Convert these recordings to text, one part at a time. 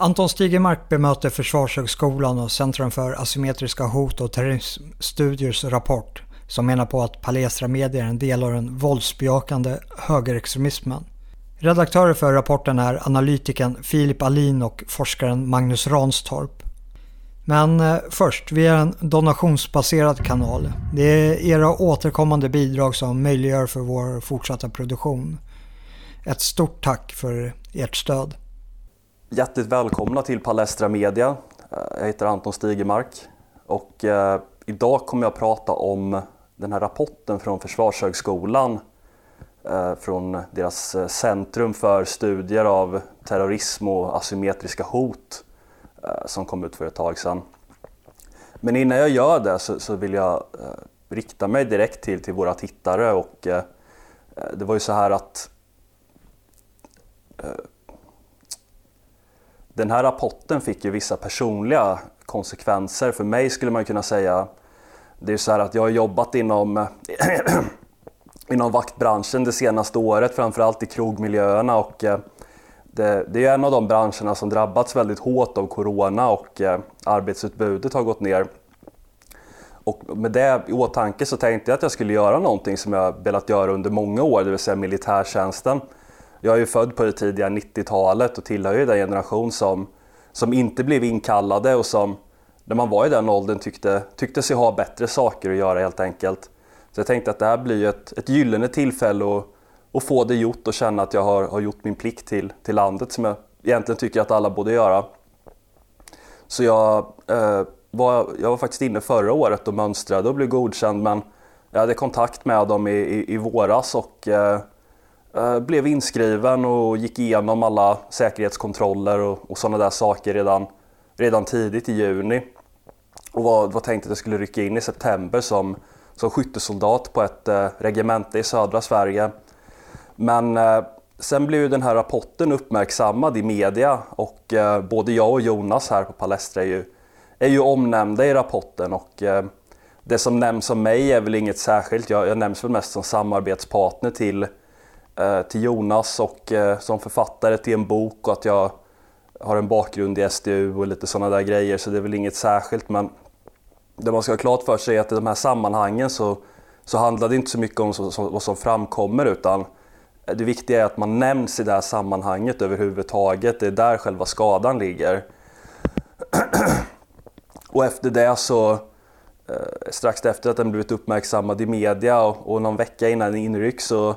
Anton Stigemark bemöter Försvarshögskolan och Centrum för asymmetriska hot och terrorismstudiers rapport som menar på att Palestra Media är en del av den våldsbejakande högerextremismen. Redaktörer för rapporten är analytikern Filip Alin och forskaren Magnus Ranstorp. Men eh, först, vi är en donationsbaserad kanal. Det är era återkommande bidrag som möjliggör för vår fortsatta produktion. Ett stort tack för ert stöd. Hjärtligt välkomna till Palestra Media. Jag heter Anton Stigemark och eh, idag kommer jag prata om den här rapporten från Försvarshögskolan eh, från deras eh, Centrum för studier av terrorism och asymmetriska hot eh, som kom ut för ett tag sedan. Men innan jag gör det så, så vill jag eh, rikta mig direkt till, till våra tittare och eh, det var ju så här att den här rapporten fick ju vissa personliga konsekvenser. För mig skulle man kunna säga, det är så här att jag har jobbat inom, inom vaktbranschen det senaste året, framförallt i krogmiljöerna och eh, det, det, är en av de branscherna som drabbats väldigt hårt av Corona och eh, arbetsutbudet har gått ner. Och med det i åtanke så tänkte jag att jag skulle göra någonting som jag velat göra under många år, det vill säga militärtjänsten. Jag är ju född på det tidiga 90-talet och tillhör ju den generation som, som inte blev inkallade och som när man var i den åldern tyckte, tyckte sig ha bättre saker att göra helt enkelt. Så jag tänkte att det här blir ett, ett gyllene tillfälle att, att få det gjort och känna att jag har, har gjort min plikt till, till landet som jag egentligen tycker att alla borde göra. Så jag, eh, var, jag var faktiskt inne förra året och mönstrade och blev godkänd men jag hade kontakt med dem i, i, i våras och eh, Eh, blev inskriven och gick igenom alla säkerhetskontroller och, och sådana där saker redan, redan tidigt i juni. Och var, var tänkt att jag skulle rycka in i september som, som skyttesoldat på ett eh, regemente i södra Sverige. Men eh, sen blev ju den här rapporten uppmärksammad i media och eh, både jag och Jonas här på Palestra är ju, är ju omnämnda i rapporten och eh, det som nämns om mig är väl inget särskilt. Jag, jag nämns väl mest som samarbetspartner till Eh, till Jonas och eh, som författare till en bok och att jag har en bakgrund i SDU och lite sådana där grejer så det är väl inget särskilt men det man ska ha klart för sig är att i de här sammanhangen så, så handlar det inte så mycket om så, så, vad som framkommer utan det viktiga är att man nämns i det här sammanhanget överhuvudtaget. Det är där själva skadan ligger. och efter det så, eh, strax efter att den blivit uppmärksammad i media och, och någon vecka innan inryck så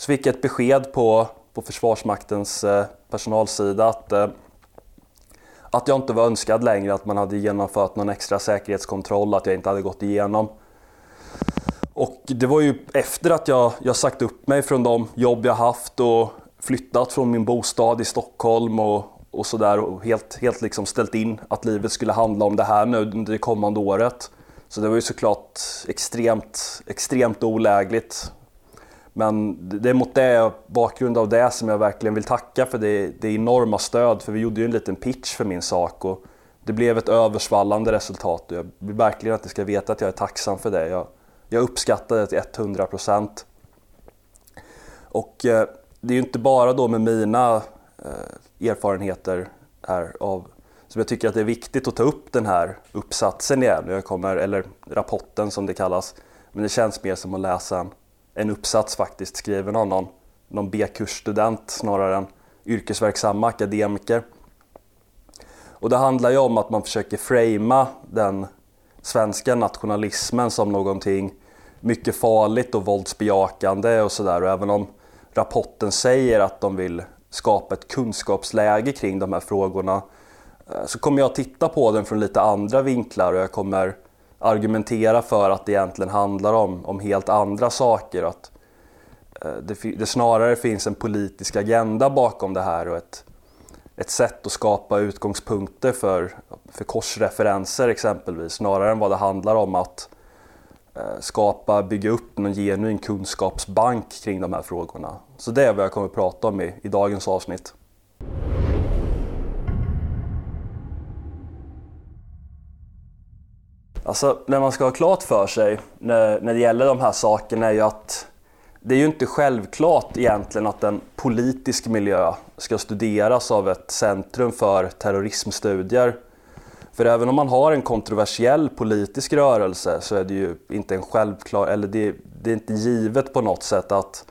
så fick jag ett besked på, på Försvarsmaktens eh, personalsida att, eh, att jag inte var önskad längre, att man hade genomfört någon extra säkerhetskontroll, att jag inte hade gått igenom. Och det var ju efter att jag, jag sagt upp mig från de jobb jag haft och flyttat från min bostad i Stockholm och, och sådär och helt, helt liksom ställt in att livet skulle handla om det här nu under det kommande året. Så det var ju såklart extremt, extremt olägligt men det är mot det, bakgrund av det som jag verkligen vill tacka för det, det enorma stöd. För vi gjorde ju en liten pitch för min sak och det blev ett översvallande resultat. Och jag vill verkligen att ni ska veta att jag är tacksam för det. Jag, jag uppskattar det till 100 procent. Och eh, det är ju inte bara då med mina eh, erfarenheter här av som jag tycker att det är viktigt att ta upp den här uppsatsen igen, jag kommer, eller rapporten som det kallas. Men det känns mer som att läsa en en uppsats faktiskt skriven av någon, någon B-kursstudent snarare än yrkesverksamma akademiker. Och det handlar ju om att man försöker framea den svenska nationalismen som någonting mycket farligt och våldsbejakande och sådär. Och även om rapporten säger att de vill skapa ett kunskapsläge kring de här frågorna eh, så kommer jag titta på den från lite andra vinklar och jag kommer argumentera för att det egentligen handlar om, om helt andra saker. Att eh, det, det snarare finns en politisk agenda bakom det här och ett, ett sätt att skapa utgångspunkter för, för korsreferenser exempelvis, snarare än vad det handlar om att eh, skapa, bygga upp någon genuin kunskapsbank kring de här frågorna. Så det är vad jag kommer att prata om i, i dagens avsnitt. Alltså, när man ska ha klart för sig när, när det gäller de här sakerna är ju att det är ju inte självklart egentligen att en politisk miljö ska studeras av ett centrum för terrorismstudier. För även om man har en kontroversiell politisk rörelse så är det ju inte en självklar, eller det, det är inte givet på något sätt att,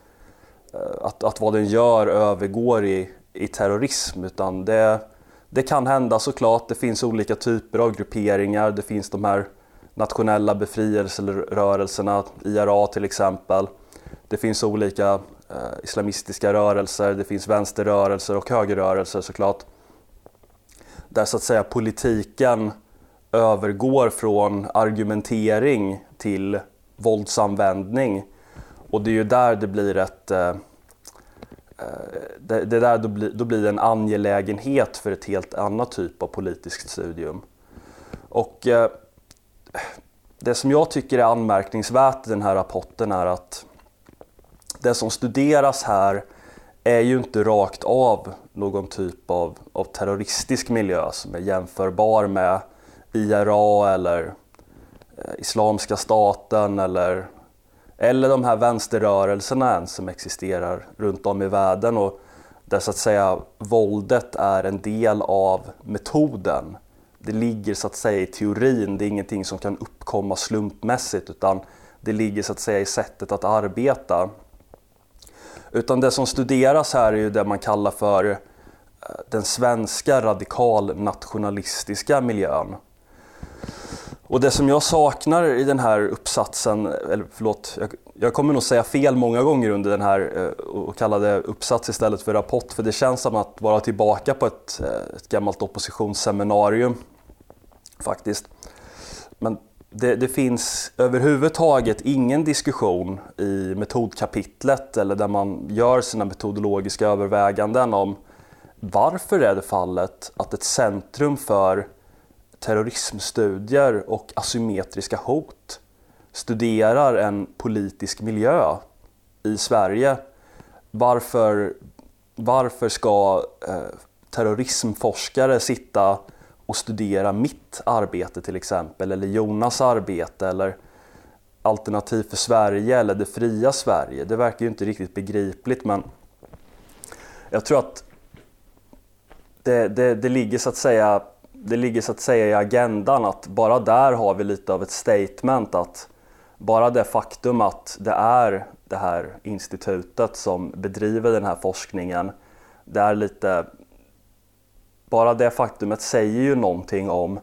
eh, att, att vad den gör övergår i, i terrorism utan det, det kan hända såklart. Det finns olika typer av grupperingar. Det finns de här nationella befrielserörelserna, IRA till exempel. Det finns olika eh, islamistiska rörelser, det finns vänsterrörelser och högerrörelser såklart. Där så att säga politiken övergår från argumentering till våldsanvändning. Och det är ju där det blir ett eh, eh det, det där då blir, då blir det en angelägenhet för ett helt annat typ av politiskt studium. Och eh, det som jag tycker är anmärkningsvärt i den här rapporten är att det som studeras här är ju inte rakt av någon typ av, av terroristisk miljö som är jämförbar med IRA eller eh, Islamiska staten eller, eller de här vänsterrörelserna än som existerar runt om i världen och där så att säga våldet är en del av metoden. Det ligger så att säga i teorin, det är ingenting som kan uppkomma slumpmässigt utan det ligger så att säga i sättet att arbeta. Utan det som studeras här är ju det man kallar för eh, den svenska radikalnationalistiska miljön. Och det som jag saknar i den här uppsatsen, eller förlåt, jag, jag kommer nog säga fel många gånger under den här eh, och kalla det uppsats istället för rapport, för det känns som att vara tillbaka på ett, eh, ett gammalt oppositionsseminarium faktiskt. Men det, det, finns överhuvudtaget ingen diskussion i metodkapitlet eller där man gör sina metodologiska överväganden om varför är det fallet att ett centrum för terrorismstudier och asymmetriska hot studerar en politisk miljö i Sverige. Varför, varför ska eh, terrorismforskare sitta och studera mitt arbete till exempel, eller Jonas arbete, eller Alternativ för Sverige eller Det fria Sverige. Det verkar ju inte riktigt begripligt men jag tror att det, det, det, ligger så att säga, det ligger så att säga i agendan att bara där har vi lite av ett statement att bara det faktum att det är det här institutet som bedriver den här forskningen, det är lite bara det faktumet säger ju någonting om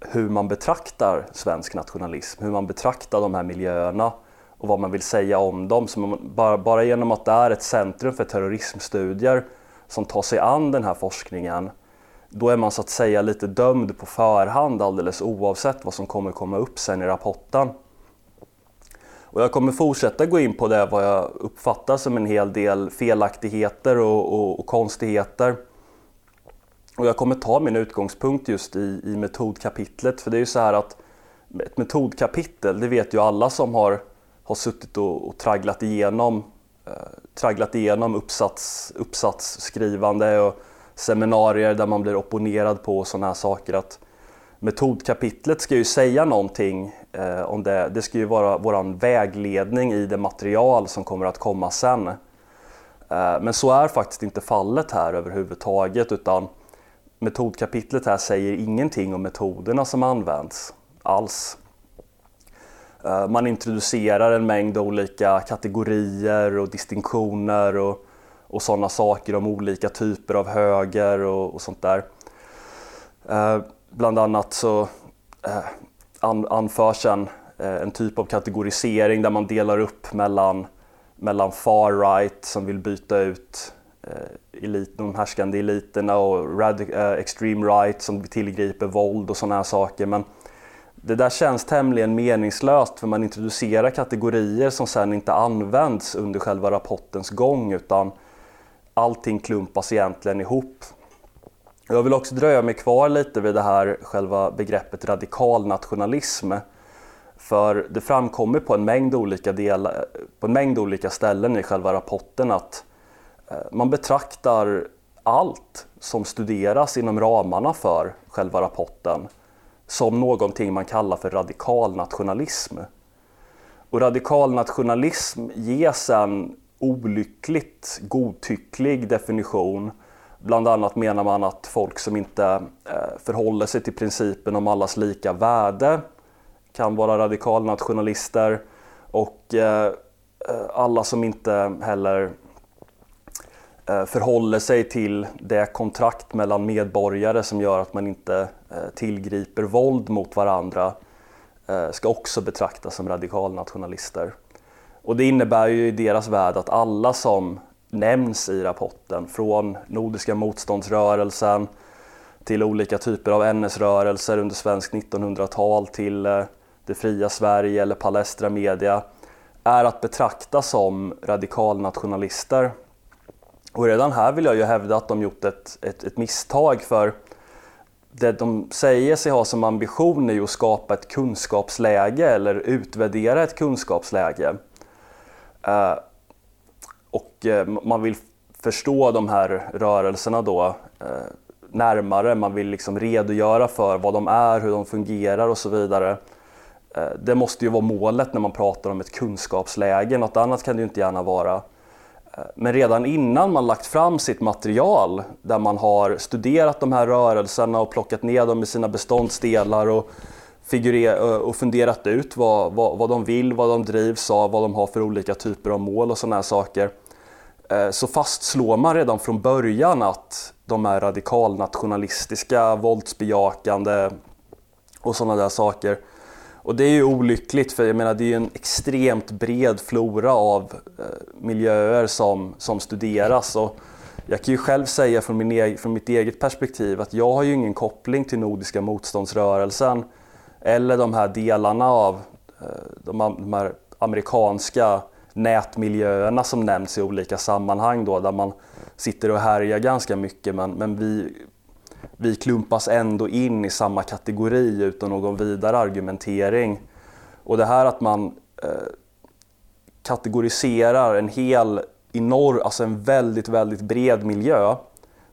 hur man betraktar svensk nationalism, hur man betraktar de här miljöerna och vad man vill säga om dem. Så man, bara, bara genom att det är ett centrum för terrorismstudier som tar sig an den här forskningen, då är man så att säga lite dömd på förhand alldeles oavsett vad som kommer komma upp sen i rapporten. Och jag kommer fortsätta gå in på det vad jag uppfattar som en hel del felaktigheter och, och, och konstigheter. Och jag kommer ta min utgångspunkt just i, i metodkapitlet för det är ju så här att ett metodkapitel, det vet ju alla som har, har suttit och, och tragglat igenom, eh, tragglat igenom uppsats, uppsatsskrivande och seminarier där man blir opponerad på sådana här saker att metodkapitlet ska ju säga någonting eh, om det. Det ska ju vara vår vägledning i det material som kommer att komma sen. Eh, men så är faktiskt inte fallet här överhuvudtaget utan metodkapitlet här säger ingenting om metoderna som används alls. Eh, man introducerar en mängd olika kategorier och distinktioner och, och sådana saker om olika typer av höger och, och sånt där. Eh, bland annat så eh, anförs en, eh, en typ av kategorisering där man delar upp mellan, mellan far right som vill byta ut Eh, elit, de härskande eliterna och radic, eh, extreme right som tillgriper våld och sådana här saker. Men det där känns tämligen meningslöst för man introducerar kategorier som sen inte används under själva rapportens gång utan allting klumpas egentligen ihop. Jag vill också dröja mig kvar lite vid det här själva begreppet radikal nationalism. För det framkommer på en mängd olika, del, på en mängd olika ställen i själva rapporten att Eh, Eh, man betraktar allt som studeras inom ramarna för själva rapporten som någonting man kallar för radikal nationalism. och radikalnationalism ges en olyckligt godtycklig definition. Bland annat menar man att folk som inte eh, förhåller sig till principen om allas lika värde kan vara radikalnationalister och eh, alla som inte heller Eh, förhåller sig till det kontrakt mellan medborgare som gör att man inte eh, tillgriper våld mot varandra eh, ska också betraktas som radikalnationalister. Och det innebär ju i deras värld att alla som nämns i rapporten, från Nordiska motståndsrörelsen till olika typer av NS-rörelser under svenskt 1900-tal till det fria Sverige eller Palestra Media, är att betrakta som radikalnationalister. Och redan här vill jag ju hävda att de gjort ett, ett, ett misstag för det de säger sig ha som ambition är ju att skapa ett kunskapsläge eller utvärdera ett kunskapsläge. Eh, och eh, man vill förstå de här rörelserna då eh, närmare, man vill liksom redogöra för vad de är, hur de fungerar och så vidare. Eh, det måste ju vara målet när man pratar om ett kunskapsläge, något annat kan det ju inte gärna vara. Men redan innan man lagt fram sitt material där man har studerat de här rörelserna och plockat ner dem i sina beståndsdelar och eh, och funderat ut vad, vad, vad de vill, vad de drivs av, vad de har för olika typer av mål och sådana här saker. Eh, så fastslår man redan från början att de är radikalnationalistiska, våldsbejakande och sådana där saker. Och det är ju olyckligt för jag menar det är en extremt bred flora av eh, miljöer som, som studeras. Och jag kan ju själv säga från, min från mitt eget perspektiv att jag har ju ingen koppling till Nordiska motståndsrörelsen eller de här delarna av eh, de, de här amerikanska nätmiljöerna som nämns i olika sammanhang då, där man sitter och härjar ganska mycket men, men vi, vi klumpas ändå in i samma kategori utan någon vidare argumentering. Och det här att man eh, kategoriserar en hel enorm, alltså en väldigt, väldigt bred miljö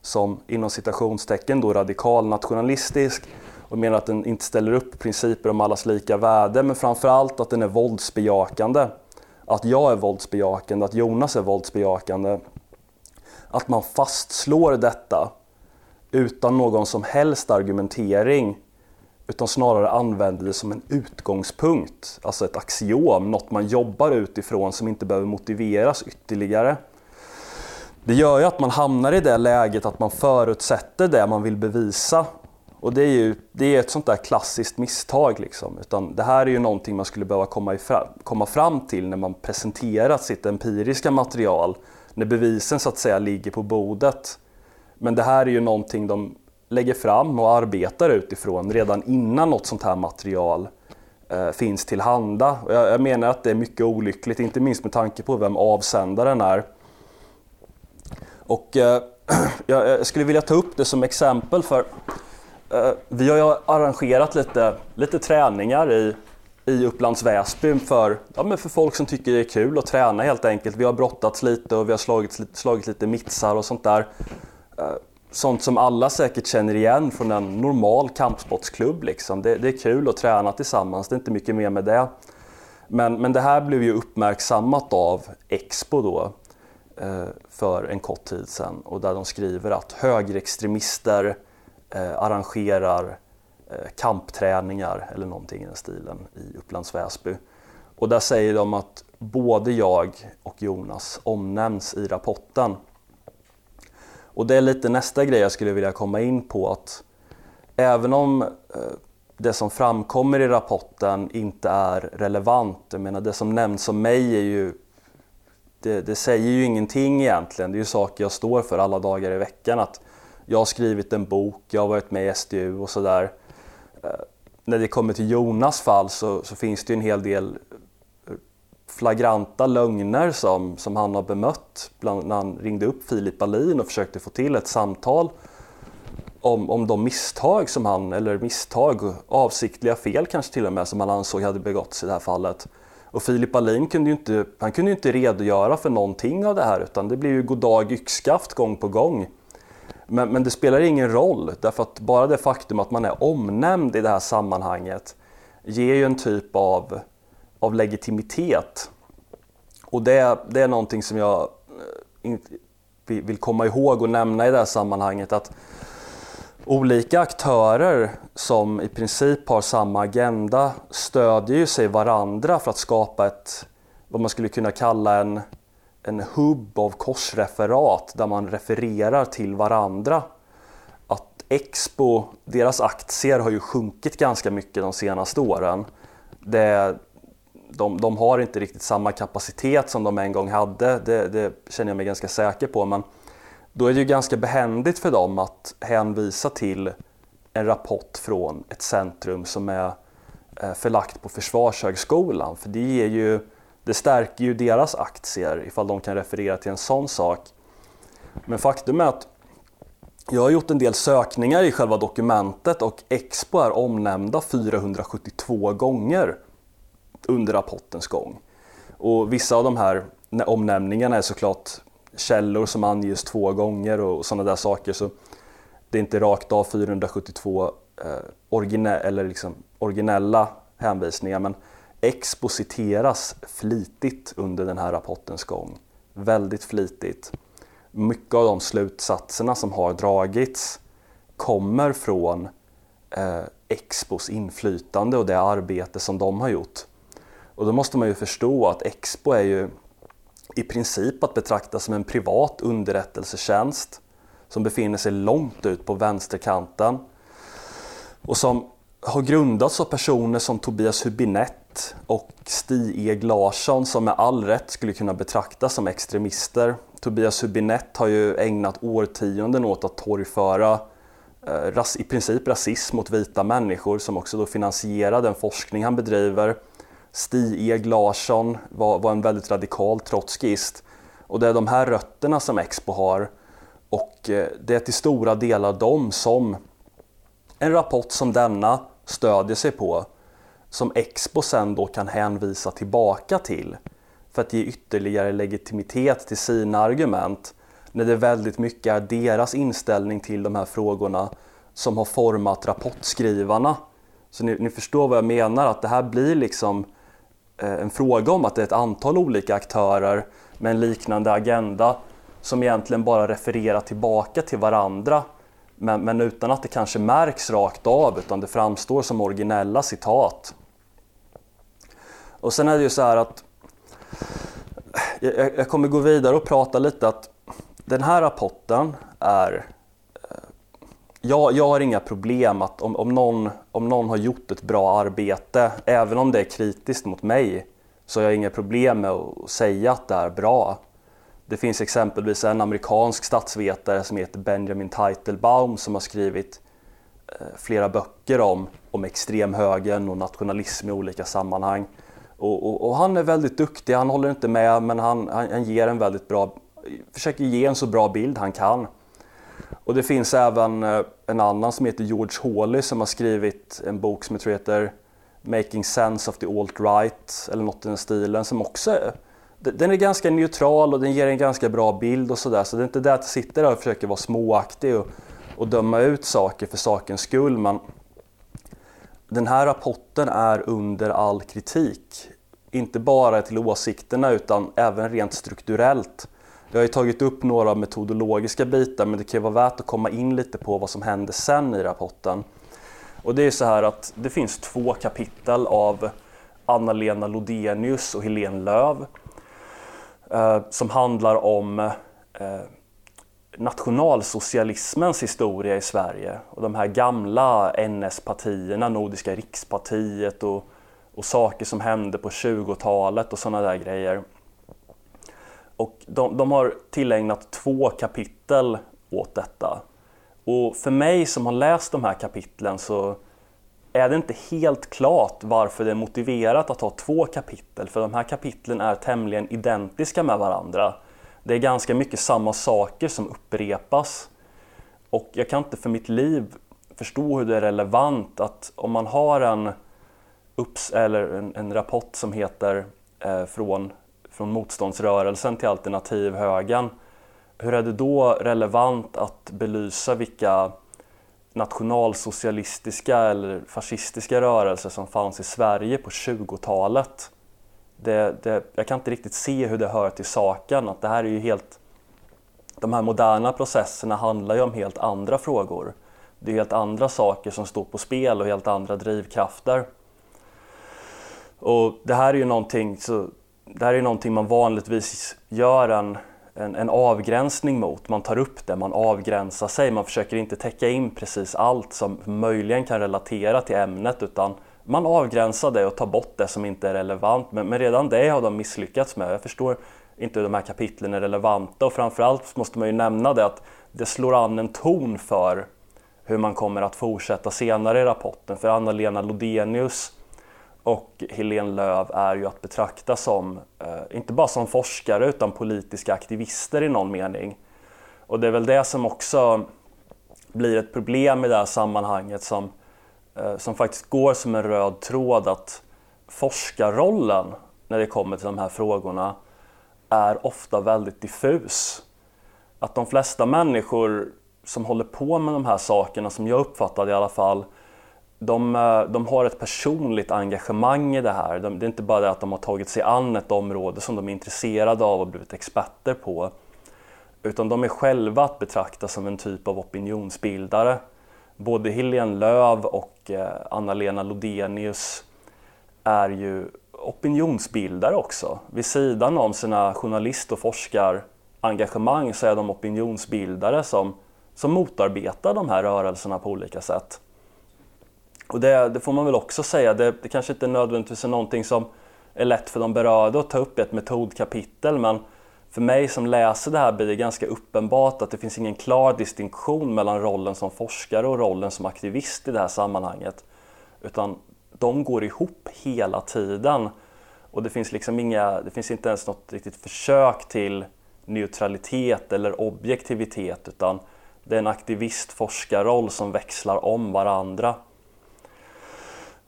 som inom citationstecken då radikal nationalistisk och menar att den inte ställer upp principer om allas lika värde men framförallt att den är våldsbejakande. Att jag är våldsbejakande, att Jonas är våldsbejakande. Att man fastslår detta utan någon som helst argumentering utan snarare använder det som en utgångspunkt, alltså ett axiom, något man jobbar utifrån som inte behöver motiveras ytterligare. Det gör ju att man hamnar i det läget att man förutsätter det man vill bevisa och det är ju det är ett sånt där klassiskt misstag. Liksom. Utan det här är ju någonting man skulle behöva komma, ifra, komma fram till när man presenterat sitt empiriska material. När bevisen så att säga ligger på bordet. Men det här är ju någonting de lägger fram och arbetar utifrån redan innan något sånt här material eh, finns tillhanda. Och jag, jag menar att det är mycket olyckligt, inte minst med tanke på vem avsändaren är. Och eh, jag skulle vilja ta upp det som exempel för Eh, vi har ju arrangerat lite, lite träningar i, i Upplands Väsby för, ja, men för folk som tycker det är kul att träna helt enkelt. Vi har brottats lite och vi har slagit, slagit lite mittsar och sånt där. Eh, sånt som alla säkert känner igen från en normal kampsportsklubb. Liksom. Det, det, är kul att träna tillsammans, det är inte mycket mer med det. Men, men det här blev ju uppmärksammat av Expo då eh, för en kort tid sedan och där de skriver att högerextremister eh, arrangerar eh, kampträningar eller någonting i den stilen i Upplands Väsby. Och där säger de att både jag och Jonas omnämns i rapporten. Och det är lite nästa grej jag skulle vilja komma in på att även om eh, det som framkommer i rapporten inte är relevant, jag menar det som nämns om mig är ju det, det, säger ju ingenting egentligen, det är ju saker jag står för alla dagar i veckan. Att jag har skrivit en bok, jag har varit med i SDU och sådär. Eh, när det kommer till Jonas fall så, så, finns det en hel del flagranta lögner som, som han har bemött bland, när han ringde upp Filip Alin och försökte få till ett samtal om, om de misstag som han, eller misstag, avsiktliga fel kanske till och med, som han ansåg hade begåtts i det här fallet. Och Filip Alin kunde ju inte, han kunde ju inte redogöra för någonting av det här utan det blev ju goddag yxskaft gång på gång. Men, men, det spelar ingen roll därför att bara det faktum att man är omnämnd i det här sammanhanget ger ju en typ av av legitimitet. Och det, det är någonting som jag eh, vill komma ihåg och nämna i det här sammanhanget att olika aktörer som i princip har samma agenda stödjer ju sig varandra för att skapa ett, vad man skulle kunna kalla en, en hubb av korsreferat där man refererar till varandra. Att Expo, deras aktier har ju sjunkit ganska mycket de senaste åren. Det, de, de har inte riktigt samma kapacitet som de en gång hade, det, det känner jag mig ganska säker på. Men då är det ju ganska behändigt för dem att hänvisa till en rapport från ett centrum som är eh, förlagt på Försvarshögskolan. För det, ger ju, det stärker ju deras aktier ifall de kan referera till en sån sak. Men faktum är att jag har gjort en del sökningar i själva dokumentet och Expo är omnämnda 472 gånger under rapportens gång. Och vissa av de här omnämningarna är såklart källor som anges två gånger och sådana där saker. Så det är inte rakt av 472 eh, origine eller liksom originella hänvisningar men Expo citeras flitigt under den här rapportens gång. Väldigt flitigt. Mycket av de slutsatserna som har dragits kommer från eh, Expos inflytande och det arbete som de har gjort. Och då måste man ju förstå att Expo är ju i princip att betrakta som en privat underrättelsetjänst som befinner sig långt ut på vänsterkanten och som har grundats av personer som Tobias Hübinette och Stig-Eg Larsson som med all rätt skulle kunna betraktas som extremister. Tobias Hübinette har ju ägnat årtionden åt att torgföra eh, i princip rasism mot vita människor som också då finansierar den forskning han bedriver Stig-Eg Larsson var, var en väldigt radikal trotskist. Och det är de här rötterna som Expo har och eh, det är till stora delar dem som en rapport som denna stödjer sig på som Expo sen då kan hänvisa tillbaka till för att ge ytterligare legitimitet till sina argument när det väldigt mycket är deras inställning till de här frågorna som har format rapportskrivarna. Så ni, ni förstår vad jag menar, att det här blir liksom Eh, en fråga om att det är ett antal olika aktörer med en liknande agenda som egentligen bara refererar tillbaka till varandra men, men, utan att det kanske märks rakt av utan det framstår som originella citat. Och sen är det ju så här att jag, jag kommer gå vidare och prata lite att den här rapporten är jag, jag har inga problem att om, om, någon, om någon har gjort ett bra arbete, även om det är kritiskt mot mig, så har jag inga problem med att säga att det är bra. Det finns exempelvis en amerikansk statsvetare som heter Benjamin Teitelbaum som har skrivit eh, flera böcker om, om extremhögern och nationalism i olika sammanhang. Och, och, och, han är väldigt duktig, han håller inte med men han, han, han ger en väldigt bra, försöker ge en så bra bild han kan. Och det finns även eh, en annan som heter George Hawley som har skrivit en bok som jag tror heter Making Sense of the Alt-Right eller något i den stilen som också är, den är ganska neutral och den ger en ganska bra bild och sådär så det är inte det att jag sitter där och försöker vara småaktig och, och döma ut saker för sakens skull men den här rapporten är under all kritik. Inte bara till åsikterna utan även rent strukturellt. Vi har ju tagit upp några metodologiska bitar men det kan ju vara värt att komma in lite på vad som hände sen i rapporten. Och det är så här att det finns två kapitel av Anna-Lena Lodenius och Helene Löv eh, som handlar om eh, nationalsocialismens historia i Sverige och de här gamla NS-partierna, Nordiska rikspartiet och, och saker som hände på 20-talet och sådana där grejer. Och de, de har tillägnat två kapitel åt detta. Och för mig som har läst de här kapitlen så är det inte helt klart varför det är motiverat att ha två kapitel, för de här kapitlen är tämligen identiska med varandra. Det är ganska mycket samma saker som upprepas. Och jag kan inte för mitt liv förstå hur det är relevant att om man har en, ups, eller en, en rapport som heter eh, från från motståndsrörelsen till alternativhögern. Hur är det då relevant att belysa vilka nationalsocialistiska eller fascistiska rörelser som fanns i Sverige på 20-talet? det, det, jag kan inte riktigt se hur det hör till saken. Att det här är ju helt, de här moderna processerna handlar ju om helt andra frågor. Det är helt andra saker som står på spel och helt andra drivkrafter. Och det här är ju någonting, så, det här är någonting man vanligtvis gör en, en, en, avgränsning mot. Man tar upp det, man avgränsar sig, man försöker inte täcka in precis allt som möjligen kan relatera till ämnet utan man avgränsar det och tar bort det som inte är relevant. Men, men redan det har de misslyckats med. Jag förstår inte hur de här kapitlen är relevanta och framförallt måste man ju nämna det att det slår an en ton för hur man kommer att fortsätta senare i rapporten. För Anna-Lena Lodenius och Helene Löv är ju att betrakta som, eh, inte bara som forskare utan politiska aktivister i någon mening. Och det är väl det som också blir ett problem i det här sammanhanget som, eh, som faktiskt går som en röd tråd att forskarrollen när det kommer till de här frågorna är ofta väldigt diffus. Att de flesta människor som håller på med de här sakerna, som jag uppfattar det i alla fall, de, eh, de, har ett personligt engagemang i det här. De, det är inte bara det att de har tagit sig an ett område som de är intresserade av och blivit experter på. Utan de är själva att betrakta som en typ av opinionsbildare. Både Helene Löv och eh, Anna-Lena Lodenius är ju opinionsbildare också. Vid sidan om sina journalist och forskarengagemang så är de opinionsbildare som, som motarbetar de här rörelserna på olika sätt. Och det, det, får man väl också säga, det, det kanske inte nödvändigtvis är någonting som är lätt för de berörda att ta upp i ett metodkapitel men för mig som läser det här blir det ganska uppenbart att det finns ingen klar distinktion mellan rollen som forskare och rollen som aktivist i det här sammanhanget. Utan de går ihop hela tiden och det finns liksom inga, det finns inte ens något riktigt försök till neutralitet eller objektivitet utan det är en aktivist-forskarroll som växlar om varandra.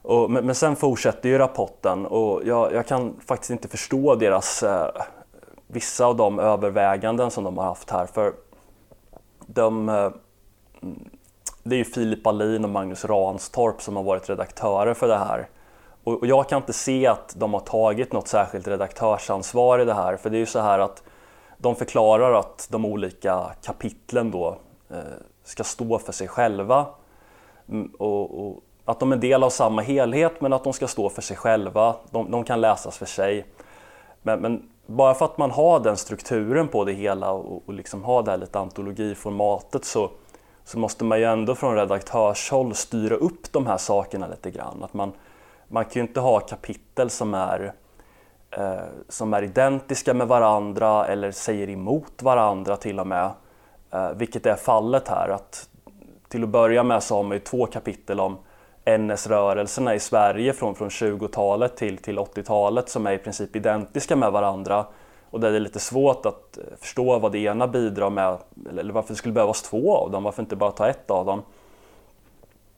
Och, men, men, sen fortsätter ju rapporten och jag, jag kan faktiskt inte förstå deras eh, vissa av de överväganden som de har haft här. För de, eh, mm, det är ju Filip Alin och Magnus Ranstorp som har varit redaktörer för det här. Och, och jag kan inte se att de har tagit något särskilt redaktörsansvar i det här. För det är ju så här att de förklarar att de olika kapitlen då eh, ska stå för sig själva. Mm, och, och att de är del av samma helhet men att de ska stå för sig själva. De, de kan läsas för sig. Men, men, bara för att man har den strukturen på det hela och, och liksom har det här lite antologiformatet så, så måste man ju ändå från redaktörshåll styra upp de här sakerna lite grann. Att man, man kan ju inte ha kapitel som är, eh, som är identiska med varandra eller säger emot varandra till och med. Eh, vilket är fallet här. Att till att börja med så har man ju två kapitel om NS-rörelserna i Sverige från, från 20-talet till, till 80-talet som är i princip identiska med varandra och där det är lite svårt att eh, förstå vad det ena bidrar med eller varför det skulle behövas två av dem, varför inte bara ta ett av dem.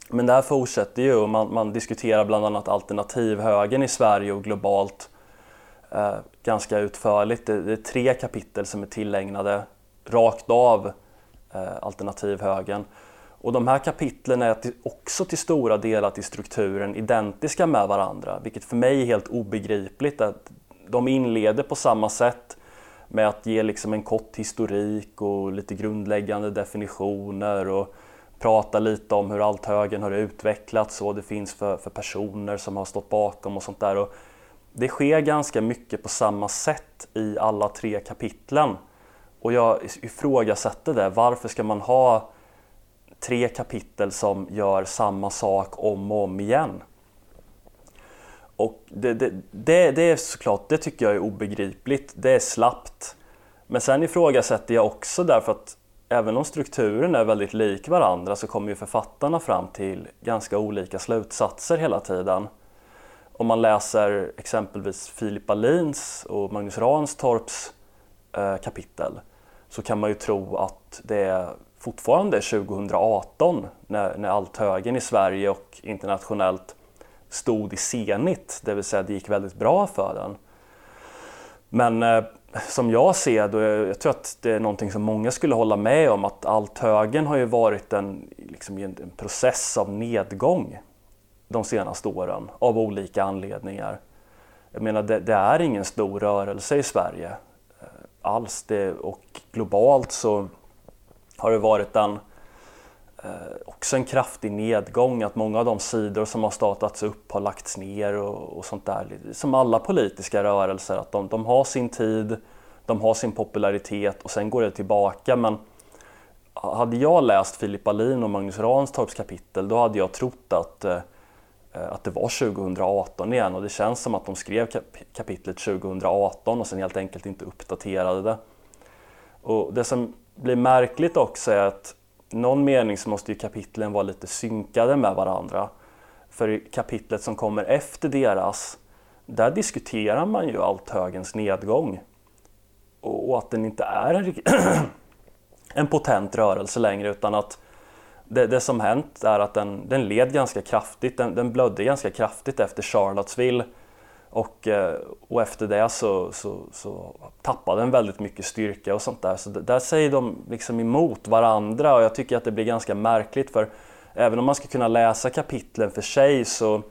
Men det här fortsätter ju och man, man diskuterar bland annat alternativhögern i Sverige och globalt eh, ganska utförligt. Det, det, är tre kapitel som är tillägnade rakt av eh, alternativhögern. Och de här kapitlen är också till stora delar till strukturen identiska med varandra, vilket för mig är helt obegripligt. att De inleder på samma sätt med att ge liksom en kort historik och lite grundläggande definitioner och prata lite om hur althögern har utvecklats och vad det finns för, för personer som har stått bakom och sånt där. Och det sker ganska mycket på samma sätt i alla tre kapitlen. Och jag ifrågasätter det. Varför ska man ha tre kapitel som gör samma sak om och om igen. Och det, det, det, det är såklart, det tycker jag är obegripligt, det är slappt. Men sen ifrågasätter jag också därför att även om strukturen är väldigt lik varandra så kommer ju författarna fram till ganska olika slutsatser hela tiden. Om man läser exempelvis Filip Alins och Magnus Ranstorps eh, kapitel så kan man ju tro att det är fortfarande 2018 när, när althögern i Sverige och internationellt stod i senit, det vill säga det gick väldigt bra för den. Men eh, som jag ser det, jag tror att det är någonting som många skulle hålla med om, att althögern har ju varit en, liksom en process av nedgång de senaste åren av olika anledningar. jag menar, det, det är ingen stor rörelse i Sverige eh, alls. Det, och globalt så har det varit en, eh, också en kraftig nedgång. Att många av de sidor som har startats upp har lagts ner och, och sånt där. Som alla politiska rörelser, att de, de har sin tid, de har sin popularitet och sen går det tillbaka. Men hade jag läst Filip Alin och Magnus Ranstorps kapitel då hade jag trott att, eh, att det var 2018 igen och det känns som att de skrev kapitlet 2018 och sen helt enkelt inte uppdaterade det. Och det som blir märkligt också är att någon mening så måste ju kapitlen vara lite synkade med varandra. För i kapitlet som kommer efter deras, där diskuterar man ju allt högens nedgång. Och att den inte är en, en potent rörelse längre utan att det, det, som hänt är att den, den led ganska kraftigt, den, den blödde ganska kraftigt efter Charlottesville och, eh, och efter det så, så, så tappade den väldigt mycket styrka och sånt där. Så där säger de liksom emot varandra och jag tycker att det blir ganska märkligt för även om man ska kunna läsa kapitlen för sig så,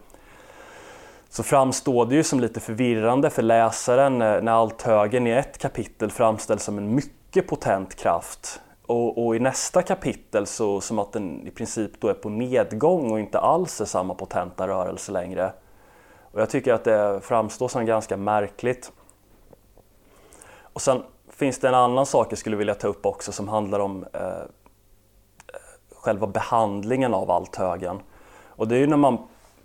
så framstår det ju som lite förvirrande för läsaren när allt högen i ett kapitel framställs som en mycket potent kraft och, och, i nästa kapitel så som att den i princip då är på nedgång och inte alls är samma potenta rörelse längre. Och jag tycker att det framstår som ganska märkligt. Och sen finns det en annan sak jag skulle vilja ta upp också som handlar om eh, själva behandlingen av althögen. Och det är ju när man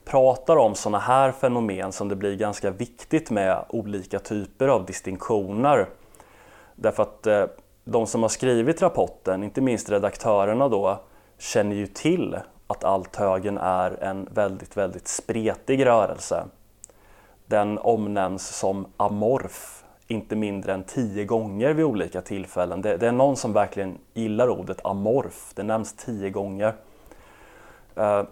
pratar om sådana här fenomen som det blir ganska viktigt med olika typer av distinktioner. Därför att eh, de som har skrivit rapporten, inte minst redaktörerna då, känner ju till att althögen är en väldigt, väldigt spretig rörelse. Den omnämns som amorf inte mindre än tio gånger vid olika tillfällen. Det, det, är någon som verkligen gillar ordet amorf. Det nämns tio gånger. Uh,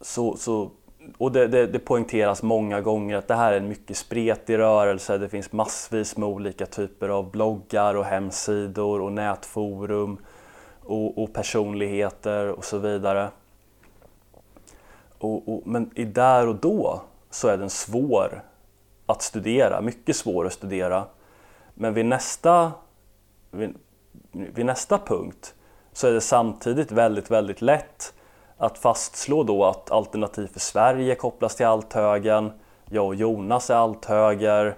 så, så, och det, det, det poängteras många gånger att det här är en mycket spretig rörelse. Det finns massvis med olika typer av bloggar och hemsidor och nätforum och, och personligheter och så vidare. Och, och, men i där och då så är den svår att studera, mycket svår att studera. Men vid nästa, vid, vid nästa punkt så är det samtidigt väldigt, väldigt lätt att fastslå då att Alternativ för Sverige kopplas till althögern, jag och Jonas är althöger,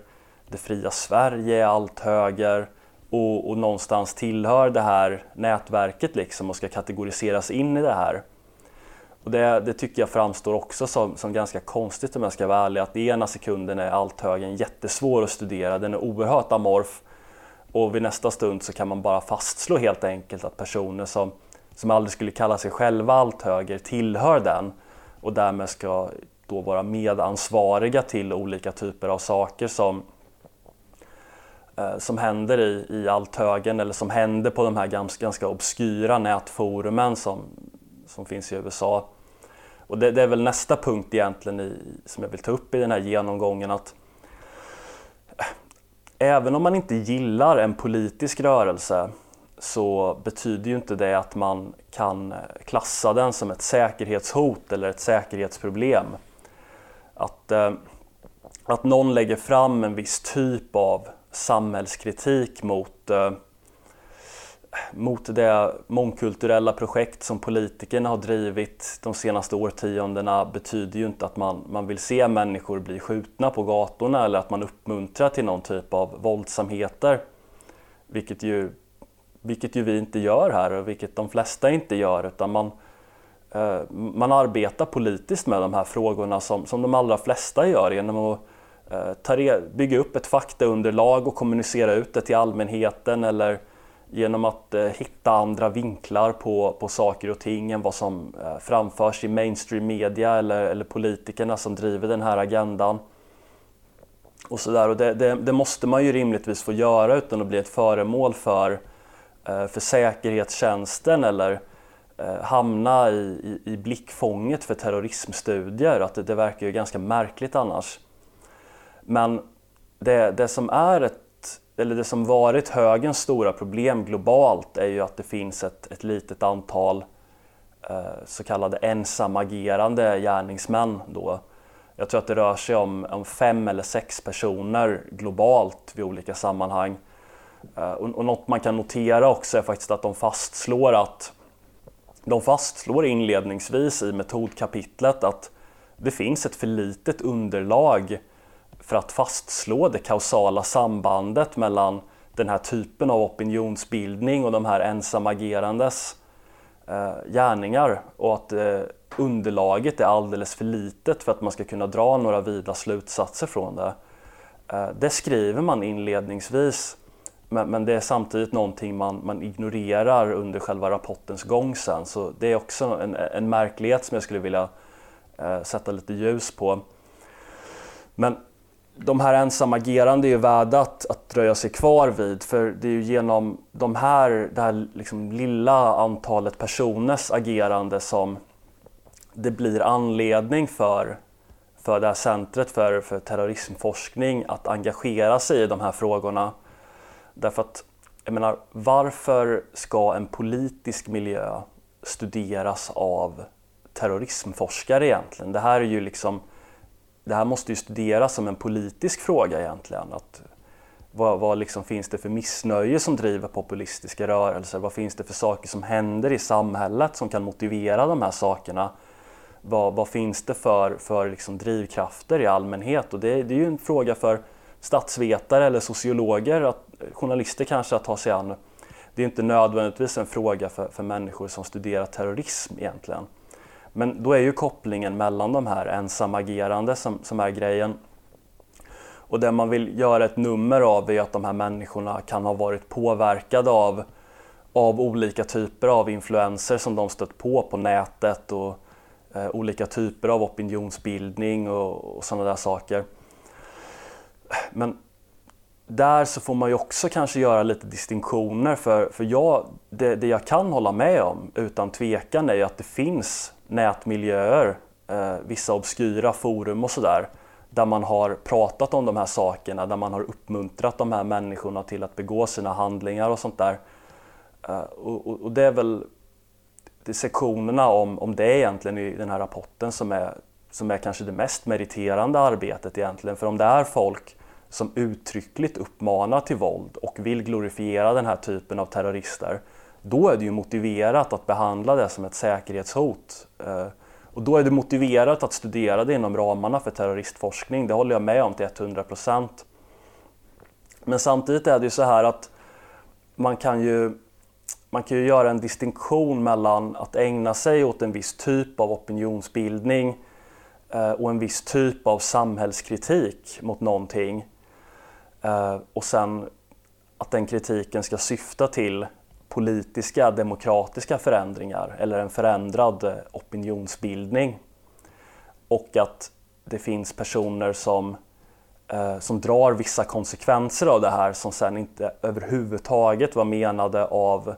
Det fria Sverige är althöger och, och någonstans tillhör det här nätverket liksom och ska kategoriseras in i det här. Och det, det, tycker jag framstår också som, som ganska konstigt om jag ska vara ärlig, att i ena sekunden är althögen jättesvår att studera, den är oerhört amorf och vid nästa stund så kan man bara fastslå helt enkelt att personer som, som aldrig skulle kalla sig själva althöger tillhör den och därmed ska då vara medansvariga till olika typer av saker som, eh, som händer i, i althögen eller som händer på de här ganska, ganska obskyra nätforumen som, som finns i USA. Och det, det, är väl nästa punkt egentligen i, som jag vill ta upp i den här genomgången att eh, även om man inte gillar en politisk rörelse så betyder ju inte det att man kan eh, klassa den som ett säkerhetshot eller ett säkerhetsproblem. Att, eh, att någon lägger fram en viss typ av samhällskritik mot eh, mot det mångkulturella projekt som politikerna har drivit de senaste årtiondena betyder ju inte att man, man vill se människor bli skjutna på gatorna eller att man uppmuntrar till någon typ av våldsamheter. Vilket ju, vilket ju vi inte gör här och vilket de flesta inte gör utan man, eh, man arbetar politiskt med de här frågorna som, som de allra flesta gör genom att eh, ta bygga upp ett faktaunderlag och kommunicera ut det till allmänheten eller genom att eh, hitta andra vinklar på, på saker och ting än vad som eh, framförs i mainstream media eller, eller politikerna som driver den här agendan. Och, så där. och det, det, det, måste man ju rimligtvis få göra utan att bli ett föremål för, eh, för säkerhetstjänsten eller eh, hamna i, i, i blickfånget för terrorismstudier. Att det, det verkar ju ganska märkligt annars. Men det, det som är ett eller det som varit högens stora problem globalt är ju att det finns ett, ett litet antal eh, så kallade ensamagerande gärningsmän. Då. Jag tror att det rör sig om, om fem eller sex personer globalt vid olika sammanhang. Eh, och, och något man kan notera också är faktiskt att de fastslår att de fastslår inledningsvis i metodkapitlet att det finns ett för litet underlag för att fastslå det kausala sambandet mellan den här typen av opinionsbildning och de här ensamagerandes eh, gärningar och att eh, underlaget är alldeles för litet för att man ska kunna dra några vida slutsatser från det. Eh, det skriver man inledningsvis men, men, det är samtidigt någonting man, man ignorerar under själva rapportens gång sen. Så det är också en, en märklighet som jag skulle vilja eh, sätta lite ljus på. Men de här ensamagerande är ju värda att, att dröja sig kvar vid för det är ju genom de här, det här liksom lilla antalet personers agerande som det blir anledning för, för det här centret för, för terrorismforskning att engagera sig i de här frågorna. Därför att, jag menar, varför ska en politisk miljö studeras av terrorismforskare egentligen? Det här är ju liksom, det här måste ju studeras som en politisk fråga egentligen. Att, vad, vad liksom finns det för missnöje som driver populistiska rörelser? Vad finns det för saker som händer i samhället som kan motivera de här sakerna? Vad, vad finns det för, för liksom drivkrafter i allmänhet? Och det, det är ju en fråga för statsvetare eller sociologer, att, journalister kanske att ta sig an. Det är inte nödvändigtvis en fråga för, för människor som studerar terrorism egentligen. Men då är ju kopplingen mellan de här ensamagerande som, som är grejen. Och det man vill göra ett nummer av är att de här människorna kan ha varit påverkade av, av olika typer av influenser som de stött på på nätet och eh, olika typer av opinionsbildning och, och sådana där saker. Men där så får man ju också kanske göra lite distinktioner för, för jag, det, det jag kan hålla med om utan tvekan är ju att det finns nätmiljöer, eh, vissa obskyra forum och sådär där man har pratat om de här sakerna, där man har uppmuntrat de här människorna till att begå sina handlingar och sånt där. Eh, och, och, och, det är väl det sektionerna om, om det egentligen i den här rapporten som är, som är kanske det mest meriterande arbetet egentligen. För om det är folk som uttryckligt uppmanar till våld och vill glorifiera den här typen av terrorister, då är det ju motiverat att behandla det som ett säkerhetshot. Eh, och då är det motiverat att studera det inom ramarna för terroristforskning, det håller jag med om till 100 procent. Men samtidigt är det ju så här att man kan ju, man kan ju göra en distinktion mellan att ägna sig åt en viss typ av opinionsbildning eh, och en viss typ av samhällskritik mot någonting eh, och sen att den kritiken ska syfta till politiska, demokratiska förändringar eller en förändrad eh, opinionsbildning. Och att det finns personer som, eh, som drar vissa konsekvenser av det här som sen inte överhuvudtaget var menade av,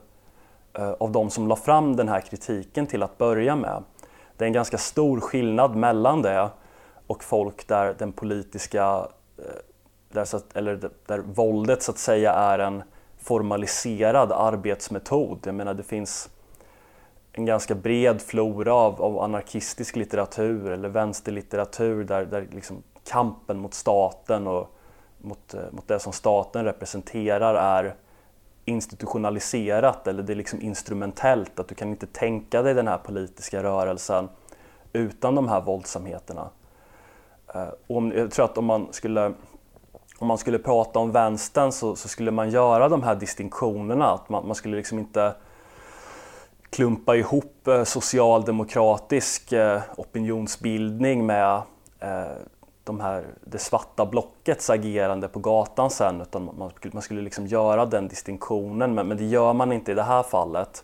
eh, av de som la fram den här kritiken till att börja med. Det är en ganska stor skillnad mellan det och folk där den politiska eh, där, så att, eller där våldet så att säga är en formaliserad arbetsmetod. Jag menar det finns en ganska bred flora av, av anarkistisk litteratur eller vänsterlitteratur där, där liksom kampen mot staten och mot, eh, mot det som staten representerar är institutionaliserat eller det är liksom instrumentellt. Att du kan inte tänka dig den här politiska rörelsen utan de här våldsamheterna. Eh, och om, jag tror att om man skulle om man skulle prata om vänstern så, så, skulle man göra de här distinktionerna. Att man, man skulle liksom inte klumpa ihop eh, socialdemokratisk eh, opinionsbildning med eh, de här, det svarta blockets agerande på gatan sen utan man, man skulle liksom göra den distinktionen men, men, det gör man inte i det här fallet.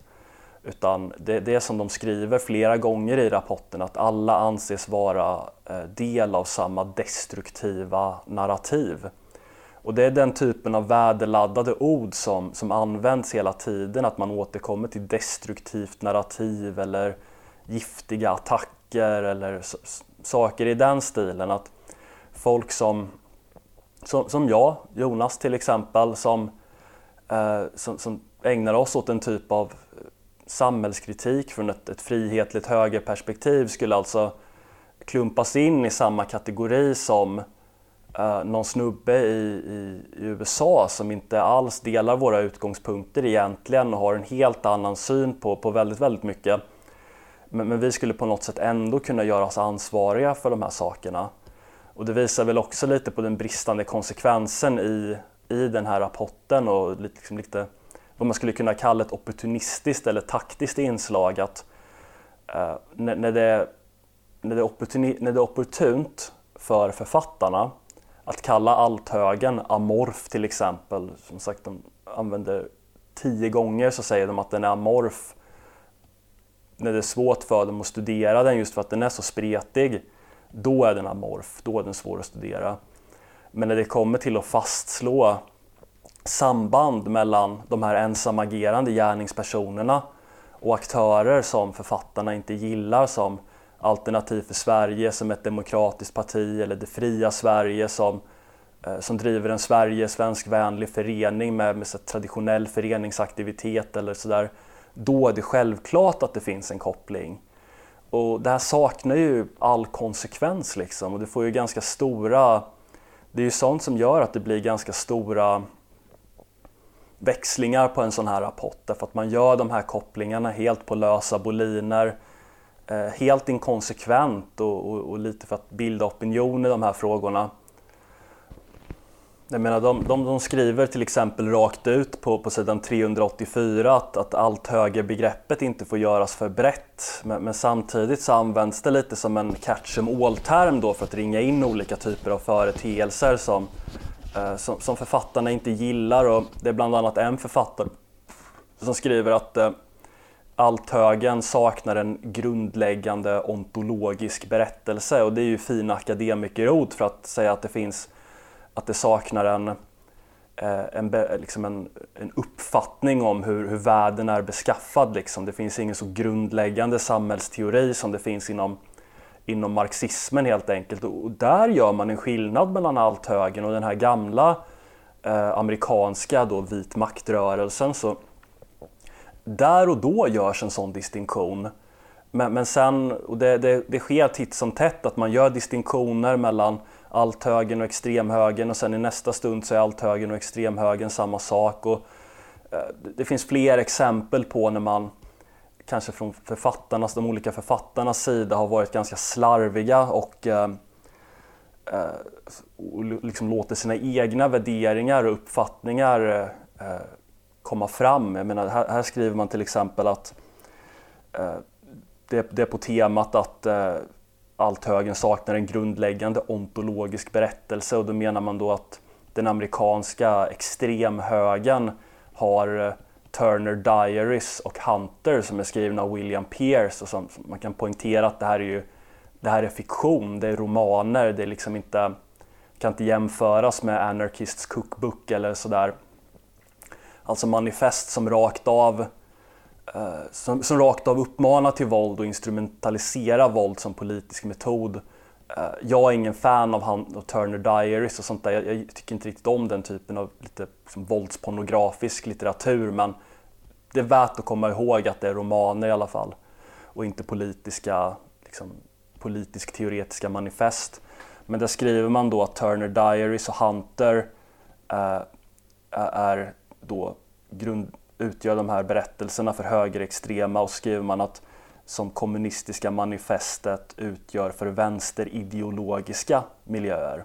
Utan det, det är som de skriver flera gånger i rapporten att alla anses vara eh, del av samma destruktiva narrativ. Och det är den typen av värdeladdade ord som, som används hela tiden, att man återkommer till destruktivt narrativ eller giftiga attacker eller saker i den stilen. Att folk som, som, som jag, Jonas till exempel, som, eh, som, som ägnar oss åt en typ av eh, samhällskritik från ett, ett frihetligt högerperspektiv skulle alltså klumpas in i samma kategori som eh, någon snubbe i, i, i, USA som inte alls delar våra utgångspunkter egentligen och har en helt annan syn på, på väldigt, väldigt mycket. Men, men vi skulle på något sätt ändå kunna göra oss ansvariga för de här sakerna. Och det visar väl också lite på den bristande konsekvensen i, i den här rapporten och liksom lite vad man skulle kunna kalla ett opportunistiskt eller taktiskt inslag. Att eh, när, när, det, när, det när det är opportunt för författarna att kalla althögen amorf till exempel, som sagt de använder tio gånger så säger de att den är amorf när det är svårt för dem att studera den just för att den är så spretig, då är den amorf, då är den svår att studera. Men när det kommer till att fastslå samband mellan de här ensamagerande gärningspersonerna och aktörer som författarna inte gillar som Alternativ för Sverige som ett demokratiskt parti eller Det fria Sverige som, eh, som driver en Sverige svenskvänlig förening med, med traditionell föreningsaktivitet eller sådär. Då är det självklart att det finns en koppling. Och det här saknar ju all konsekvens liksom och det får ju ganska stora... Det är ju sånt som gör att det blir ganska stora växlingar på en sån här rapport därför att man gör de här kopplingarna helt på lösa boliner Eh, helt inkonsekvent och, och, och, lite för att bilda opinion i de här frågorna. Jag menar, de, de, de skriver till exempel rakt ut på, på sidan 384 att, att allt högerbegreppet inte får göras för brett. Men, men, samtidigt så används det lite som en catch em all-term då för att ringa in olika typer av företeelser som, eh, som, som, författarna inte gillar. Och det är bland annat en författare som skriver att eh, althögen saknar en grundläggande ontologisk berättelse och det är ju fina akademikerord för att säga att det finns att det saknar en, eh, en, liksom en, en uppfattning om hur, hur världen är beskaffad. Liksom. Det finns ingen så grundläggande samhällsteori som det finns inom, inom marxismen helt enkelt. Och där gör man en skillnad mellan althögern och den här gamla eh, amerikanska då, vit maktrörelsen. Så där och då görs en sån distinktion. Men, men sen, och det, det, det sker titt som tätt att man gör distinktioner mellan althögern och extremhögern och sen i nästa stund så är althögern och extremhögern samma sak. Och, eh, det finns fler exempel på när man kanske från författarnas, de olika författarnas sida har varit ganska slarviga och, eh, eh och liksom låter sina egna värderingar och uppfattningar eh, eh komma fram. Jag menar, här, här skriver man till exempel att eh, det, det, är på temat att eh, althögern saknar en grundläggande ontologisk berättelse. Och då menar man då att den amerikanska extremhögern har eh, Turner Diaries och Hunter som är skrivna av William Pierce och som, man kan poängtera att det här är ju det här är fiktion, det är romaner, det är liksom inte, kan inte jämföras med Anarchists Cookbook eller sådär. Alltså manifest som rakt av eh, som, som rakt av uppmanar till våld och instrumentaliserar våld som politisk metod. Eh, jag är ingen fan av, han, av Turner Diaries och sånt där. Jag, jag, tycker inte riktigt om den typen av lite som våldspornografisk litteratur men det är värt att komma ihåg att det är romaner i alla fall och inte politiska, liksom, politisk teoretiska manifest. Men där skriver man då att Turner Diaries och Hunter eh, är då grund, utgör de här berättelserna för högerextrema och skriver man att som kommunistiska manifestet utgör för vänsterideologiska miljöer.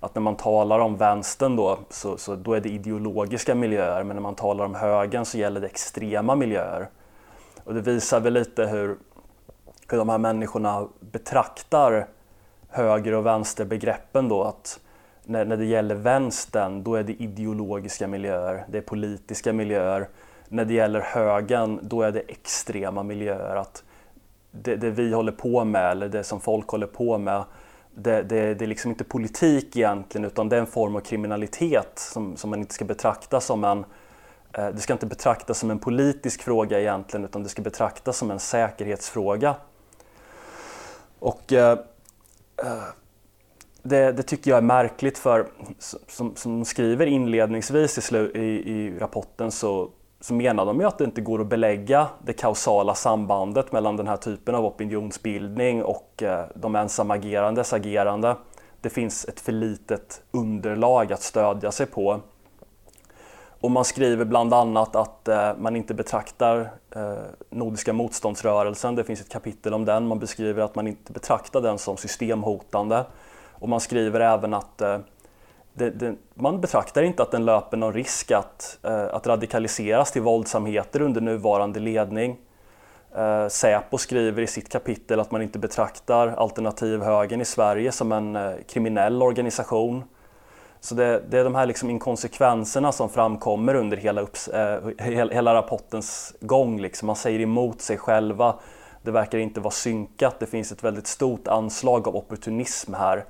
Att när man talar om vänstern då, så, så då är det ideologiska miljöer men när man talar om högern så gäller det extrema miljöer. Och det visar väl lite hur, hur de här människorna betraktar höger och vänsterbegreppen då. Att när, när det gäller vänstern, då är det ideologiska miljöer, det är politiska miljöer. När det gäller högern, då är det extrema miljöer. Att det, det vi håller på med, eller det som folk håller på med, det, det, det, är liksom inte politik egentligen utan det är en form av kriminalitet som, som man inte ska betrakta som en eh, det ska inte betraktas som en politisk fråga egentligen utan det ska betraktas som en säkerhetsfråga. Och eh, eh det, det, tycker jag är märkligt för som, som skriver inledningsvis i, slu, i, i, rapporten så så menar de ju att det inte går att belägga det kausala sambandet mellan den här typen av opinionsbildning och eh, de ensamagerandes agerande. Det finns ett för litet underlag att stödja sig på. Och man skriver bland annat att eh, man inte betraktar eh, Nordiska motståndsrörelsen, det finns ett kapitel om den, man beskriver att man inte betraktar den som systemhotande. Och man skriver även att eh, det, det, man betraktar inte att den löper någon risk att, eh, att radikaliseras till våldsamheter under nuvarande ledning. Eh, Säpo skriver i sitt kapitel att man inte betraktar alternativhögern i Sverige som en eh, kriminell organisation. Så det, det, är de här liksom inkonsekvenserna som framkommer under hela, upps, eh, hela rapportens gång. Liksom. Man säger emot sig själva. Det verkar inte vara synkat. Det finns ett väldigt stort anslag av opportunism här.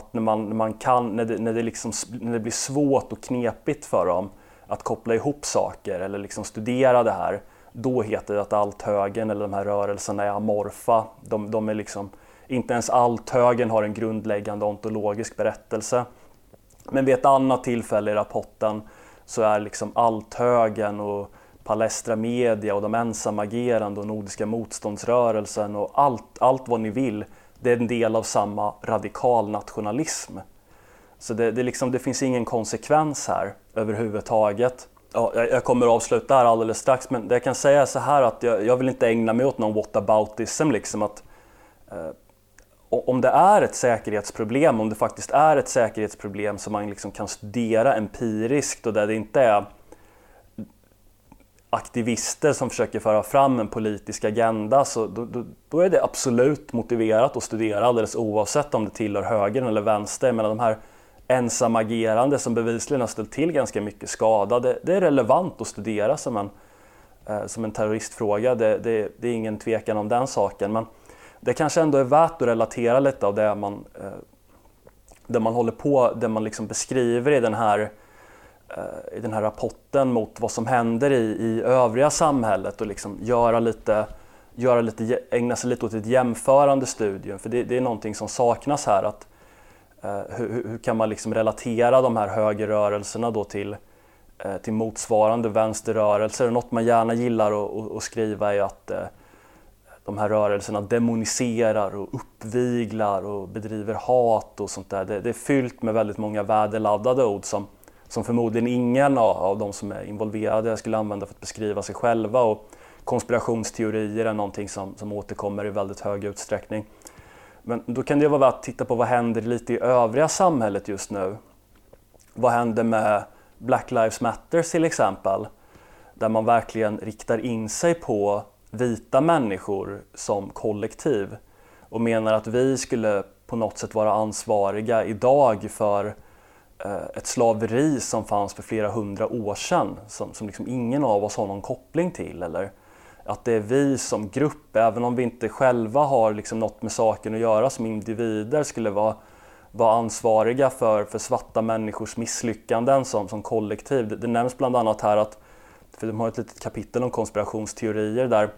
Att när, man, när, man kan, när, det, när, det liksom, när det blir svårt och knepigt för dem att koppla ihop saker eller liksom studera det här, då heter det att althögern eller de här rörelserna är amorfa. De, de är liksom, inte ens althögern har en grundläggande ontologisk berättelse. Men vid ett annat tillfälle i rapporten så är liksom althögern och Palestra Media och de ensamagerande och Nordiska motståndsrörelsen och allt, allt vad ni vill, det är en del av samma radikal nationalism. Så det, det, liksom, det finns ingen konsekvens här överhuvudtaget. Ja, jag kommer att avsluta här alldeles strax, men det jag kan säga är så här att jag, jag vill inte ägna mig åt någon whataboutism. Liksom att, eh, om det är ett säkerhetsproblem, om det faktiskt är ett säkerhetsproblem som man liksom kan studera empiriskt och där det inte är aktivister som försöker föra fram en politisk agenda så då, då, då, är det absolut motiverat att studera alldeles oavsett om det tillhör höger eller vänster. Men de här ensamagerande som bevisligen har ställt till ganska mycket skada, det, det är relevant att studera som en, eh, som en terroristfråga. Det, det, det, är ingen tvekan om den saken. Men det kanske ändå är värt att relatera lite av det man, eh, det man håller på, det man liksom beskriver i den här Eh, Eh, i den här rapporten mot vad som händer i, i övriga samhället och liksom göra lite, göra lite, ägna sig lite åt ett jämförande studium. För det, det är någonting som saknas här. Att, eh, hur, hur, kan man liksom relatera de här högerrörelserna då till, eh, till motsvarande vänsterrörelser? Något man gärna gillar att, att skriva är att eh, de här rörelserna demoniserar och uppviglar och bedriver hat och sånt där. Det, det är fyllt med väldigt många väderladdade ord som som förmodligen ingen av de som är involverade skulle använda för att beskriva sig själva. Och konspirationsteorier är någonting som, som återkommer i väldigt hög utsträckning. Men då kan det vara värt att titta på vad händer lite i övriga samhället just nu. Vad händer med Black Lives Matter till exempel? Där man verkligen riktar in sig på vita människor som kollektiv och menar att vi skulle på något sätt vara ansvariga idag för Eh, ett slaveri som fanns för flera hundra år sedan som, som liksom ingen av oss har någon koppling till. Eller att det är vi som grupp, även om vi inte själva har liksom något med saken att göra som individer, skulle vara, vara ansvariga för, för svarta människors misslyckanden som, som kollektiv. Det, det nämns bland annat här att, för de har ett litet kapitel om konspirationsteorier där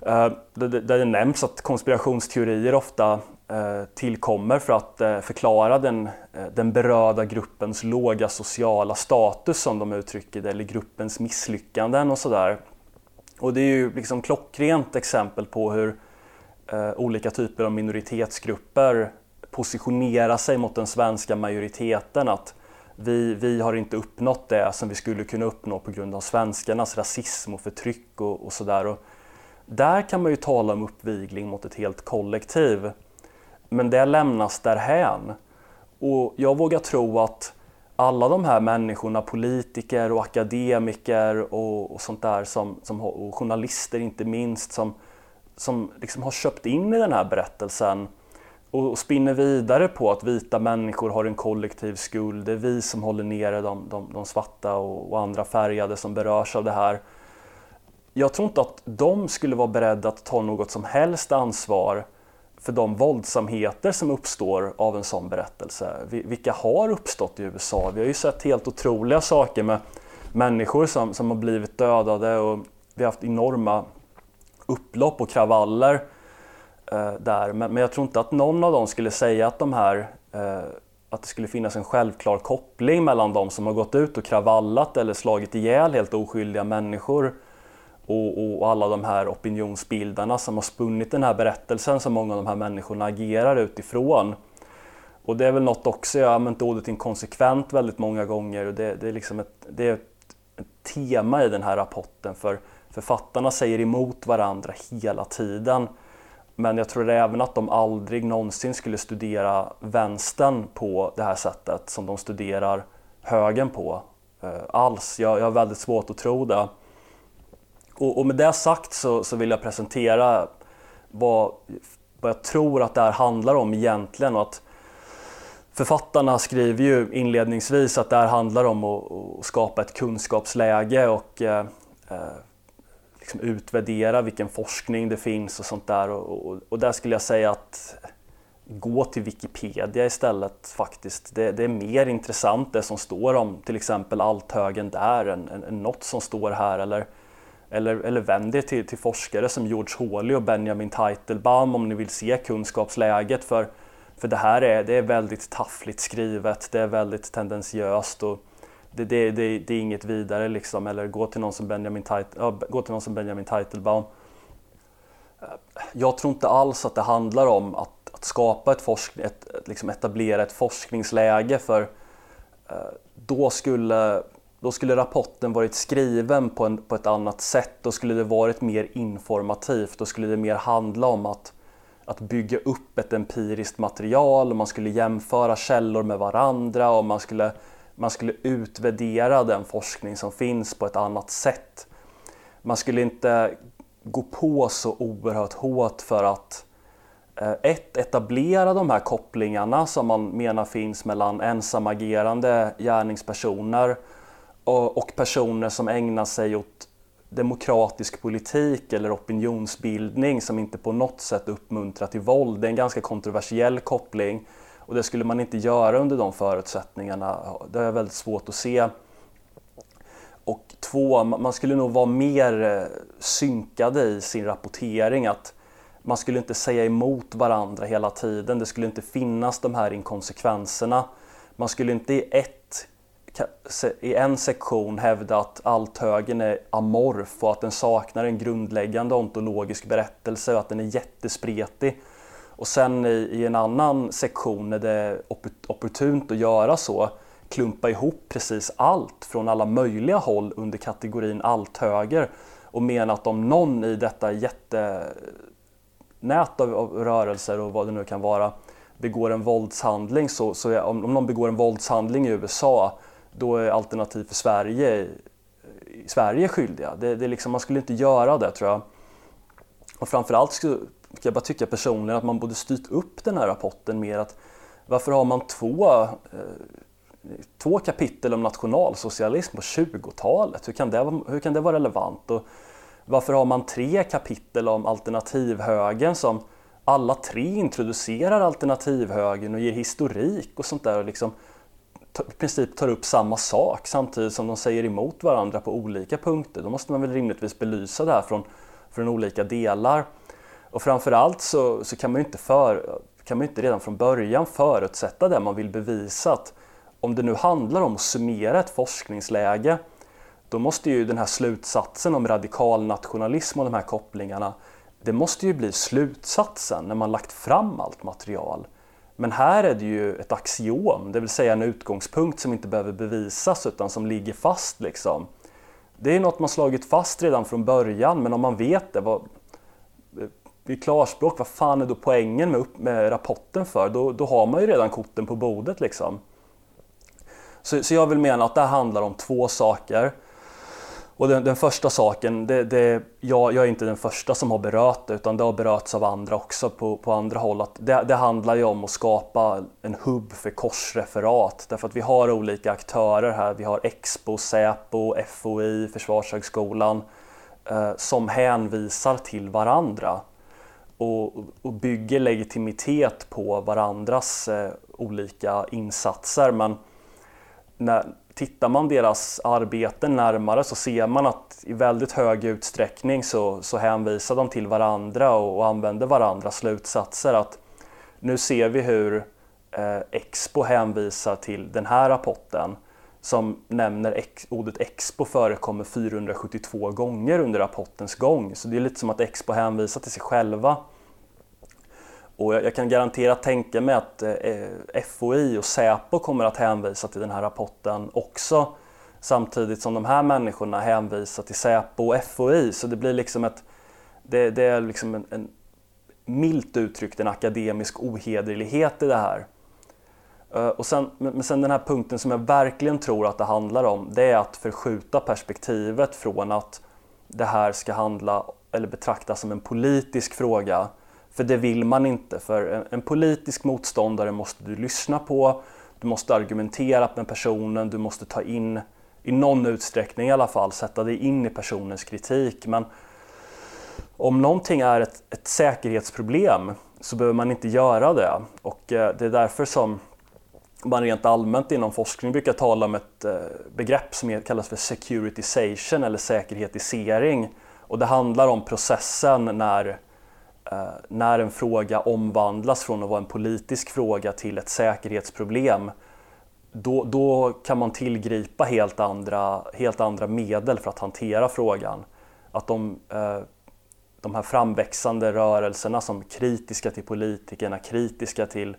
eh, där det nämns att konspirationsteorier ofta Eh, tillkommer för att eh, förklara den, eh, den berörda gruppens låga sociala status som de uttrycker det, eller gruppens misslyckanden och sådär. Och det är ju liksom klockrent exempel på hur olika typer av minoritetsgrupper positionerar sig mot den svenska majoriteten. Att vi, vi har inte uppnått det som vi skulle kunna uppnå på grund av svenskarnas rasism och förtryck och, och sådär. Där kan man ju tala om uppvigling mot ett helt kollektiv. Men det lämnas därhän. Och jag vågar tro att alla de här människorna, politiker och akademiker och, och sånt där, som, som, och journalister inte minst, som, som liksom har köpt in i den här berättelsen och, och spinner vidare på att vita människor har en kollektiv skuld. Det är vi som håller nere de, de, de svarta och, och andra färgade som berörs av det här jag tror inte att de skulle vara beredda att ta något som helst ansvar för de våldsamheter som uppstår av en sån berättelse. Vilka har uppstått i USA? Vi har ju sett helt otroliga saker med människor som, som har blivit dödade och vi har haft enorma upplopp och kravaller eh, där. Men, men, jag tror inte att någon av dem skulle säga att de här eh, att det skulle finnas en självklar koppling mellan de som har gått ut och kravallat eller slagit ihjäl helt oskyldiga människor och, och, alla de här opinionsbildarna som har spunnit den här berättelsen som många av de här människorna agerar utifrån. Och det är väl något också, jag har använt ordet inkonsekvent väldigt många gånger och det, det är liksom ett, det är ett, ett tema i den här rapporten för författarna säger emot varandra hela tiden. Men jag tror även att de aldrig någonsin skulle studera vänstern på det här sättet som de studerar högen på. Eh, alls. Jag, jag har väldigt svårt att tro det. Och, och med det sagt så, så, vill jag presentera vad, vad jag tror att det här handlar om egentligen. Och att författarna skriver ju inledningsvis att det här handlar om att, att skapa ett kunskapsläge och eh, eh, liksom utvärdera vilken forskning det finns och sånt där. Och, och, och, där skulle jag säga att gå till Wikipedia istället faktiskt. Det, det, är mer intressant det som står om till exempel althögen där än, än, än något som står här. Eller, eller, eller vänd er till, till forskare som George Hawley och Benjamin Teitelbaum om ni vill se kunskapsläget. För, för det här är, det är väldigt taffligt skrivet, det är väldigt tendentiöst. Och, det, det, det, det, är inget vidare liksom, eller gå till någon som Benjamin, Tait, äh, gå till någon som Benjamin Teitelbaum. Jag tror inte alls att det handlar om att, att skapa ett, forsk, ett, ett liksom etablera ett forskningsläge för eh, då skulle, då skulle rapporten varit skriven på, en, på ett annat sätt. Då skulle det varit mer informativt. Då skulle det mer handla om att, att bygga upp ett empiriskt material och man skulle jämföra källor med varandra och man skulle man skulle utvärdera den forskning som finns på ett annat sätt. Man skulle inte gå på så oerhört hårt för att eh, ett, etablera de här kopplingarna som man menar finns mellan ensamagerande gärningspersoner och, personer som ägnar sig åt demokratisk politik eller opinionsbildning som inte på något sätt uppmuntrar till våld. Det är en ganska kontroversiell koppling och det skulle man inte göra under de förutsättningarna. Det är väldigt svårt att se. Och två, man skulle nog vara mer eh, synkade i sin rapportering. att Man skulle inte säga emot varandra hela tiden. Det skulle inte finnas de här inkonsekvenserna. Man skulle inte i, ett, i en sektion hävda att althögen är amorf och att den saknar en grundläggande ontologisk berättelse och att den är jättespretig. Och sen i, i en annan sektion när det är opportunt att göra så klumpa ihop precis allt från alla möjliga håll under kategorin althöger och mena att om någon i detta jättenät av, av rörelser och vad det nu kan vara begår en våldshandling så, så om, om någon begår en våldshandling i USA då är Alternativ för Sverige Sverige skyldiga. Det, det liksom, man skulle inte göra det tror jag. Och framförallt skulle, jag bara tycka personligen att man borde styrt upp den här rapporten mer. Att varför har man två, eh, två kapitel om nationalsocialism på 20-talet? Hur, kan det, hur kan det vara relevant? Och varför har man tre kapitel om alternativhögern som alla tre introducerar alternativhögern och ger historik och sånt där och liksom i princip tar upp samma sak samtidigt som de säger emot varandra på olika punkter. Då måste man väl rimligtvis belysa det här från, från olika delar. Och framförallt så, så kan man ju inte, för, kan man inte redan från början förutsätta det man vill bevisa. Att om det nu handlar om att summera ett forskningsläge då måste ju den här slutsatsen om radikal nationalism och de här kopplingarna det måste ju bli slutsatsen när man lagt fram allt material. Men här är det ju ett axiom, det vill säga en utgångspunkt som inte behöver bevisas utan som ligger fast. Liksom. Det är något man slagit fast redan från början men om man vet det, vad, i klarspråk, vad fan är då poängen med, med rapporten för? Då, då har man ju redan korten på bordet liksom. Så, så jag vill mena att det här handlar om två saker. Och den, den första saken, det, det, jag, jag, är inte den första som har berört det utan det har berörts av andra också på, på andra håll. Att det, det, handlar ju om att skapa en hubb för korsreferat därför att vi har olika aktörer här. Vi har Expo, Säpo, FOI, Försvarshögskolan eh, som hänvisar till varandra och, och bygger legitimitet på varandras eh, olika insatser. Men när, tittar man deras arbeten närmare så ser man att i väldigt hög utsträckning så, så hänvisar de till varandra och, och använder varandras slutsatser. Att nu ser vi hur eh, Expo hänvisar till den här rapporten som nämner ex, ordet Expo förekommer 472 gånger under rapportens gång. Så det är lite som att Expo hänvisar till sig själva. Och jag, jag kan garantera tänka mig att eh, FOI och Säpo kommer att hänvisa till den här rapporten också samtidigt som de här människorna hänvisar till Säpo och FOI. Så det blir liksom ett, det, det är liksom en, en milt uttryckt en akademisk ohederlighet i det här. Eh, och sen, men sen den här punkten som jag verkligen tror att det handlar om, det är att förskjuta perspektivet från att det här ska handla eller betraktas som en politisk fråga. För det vill man inte, för en, politisk motståndare måste du lyssna på, du måste argumentera med personen, du måste ta in, i någon utsträckning i alla fall, sätta dig in i personens kritik. Men om någonting är ett, ett säkerhetsproblem så behöver man inte göra det. Och eh, det är därför som man rent allmänt inom forskning brukar tala om ett eh, begrepp som kallas för securitization eller säkerhetisering. Och det handlar om processen när, Eh, när en fråga omvandlas från att vara en politisk fråga till ett säkerhetsproblem. Då, då kan man tillgripa helt andra, helt andra medel för att hantera frågan. Att de, eh, de här framväxande rörelserna som kritiska till politikerna, kritiska till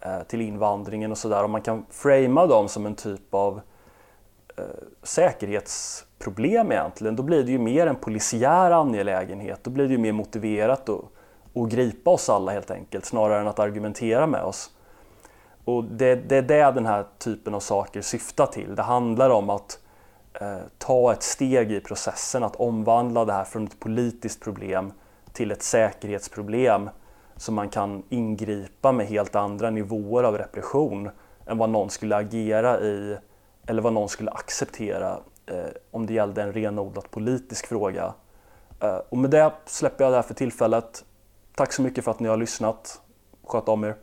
eh, till invandringen och sådär. Om man kan framea dem som en typ av säkerhetsproblem egentligen, då blir det ju mer en polisiär angelägenhet. Då blir det ju mer motiverat att, och gripa oss alla helt enkelt, snarare än att argumentera med oss. Och det, det är det den här typen av saker syftar till. Det handlar om att eh, ta ett steg i processen, att omvandla det här från ett politiskt problem till ett säkerhetsproblem som man kan ingripa med helt andra nivåer av repression än vad någon skulle agera i eller vad någon skulle acceptera eh, om det gällde en renodlat politisk fråga. Eh, och med det släpper jag det här för tillfället. Tack så mycket för att ni har lyssnat. Sköt om er.